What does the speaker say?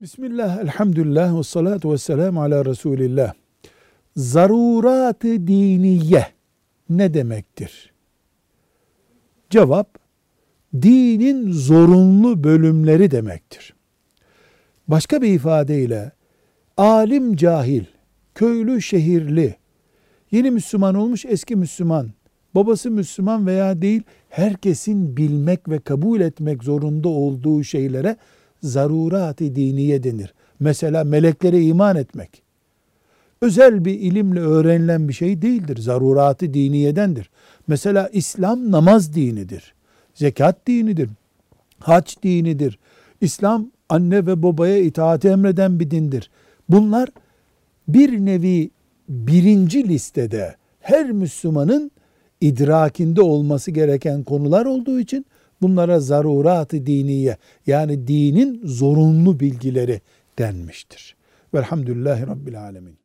Bismillah, elhamdülillah ve salatu ve selamu ala Resulillah. Zarurat-ı diniye ne demektir? Cevap, dinin zorunlu bölümleri demektir. Başka bir ifadeyle, alim cahil, köylü şehirli, yeni Müslüman olmuş eski Müslüman, babası Müslüman veya değil, herkesin bilmek ve kabul etmek zorunda olduğu şeylere zarurat-ı diniye denir. Mesela meleklere iman etmek. Özel bir ilimle öğrenilen bir şey değildir. Zarurat-ı diniyedendir. Mesela İslam namaz dinidir. Zekat dinidir. Hac dinidir. İslam anne ve babaya itaati emreden bir dindir. Bunlar bir nevi birinci listede her Müslümanın idrakinde olması gereken konular olduğu için Bunlara zarurat-ı diniye yani dinin zorunlu bilgileri denmiştir. Velhamdülillahi Rabbil Alemin.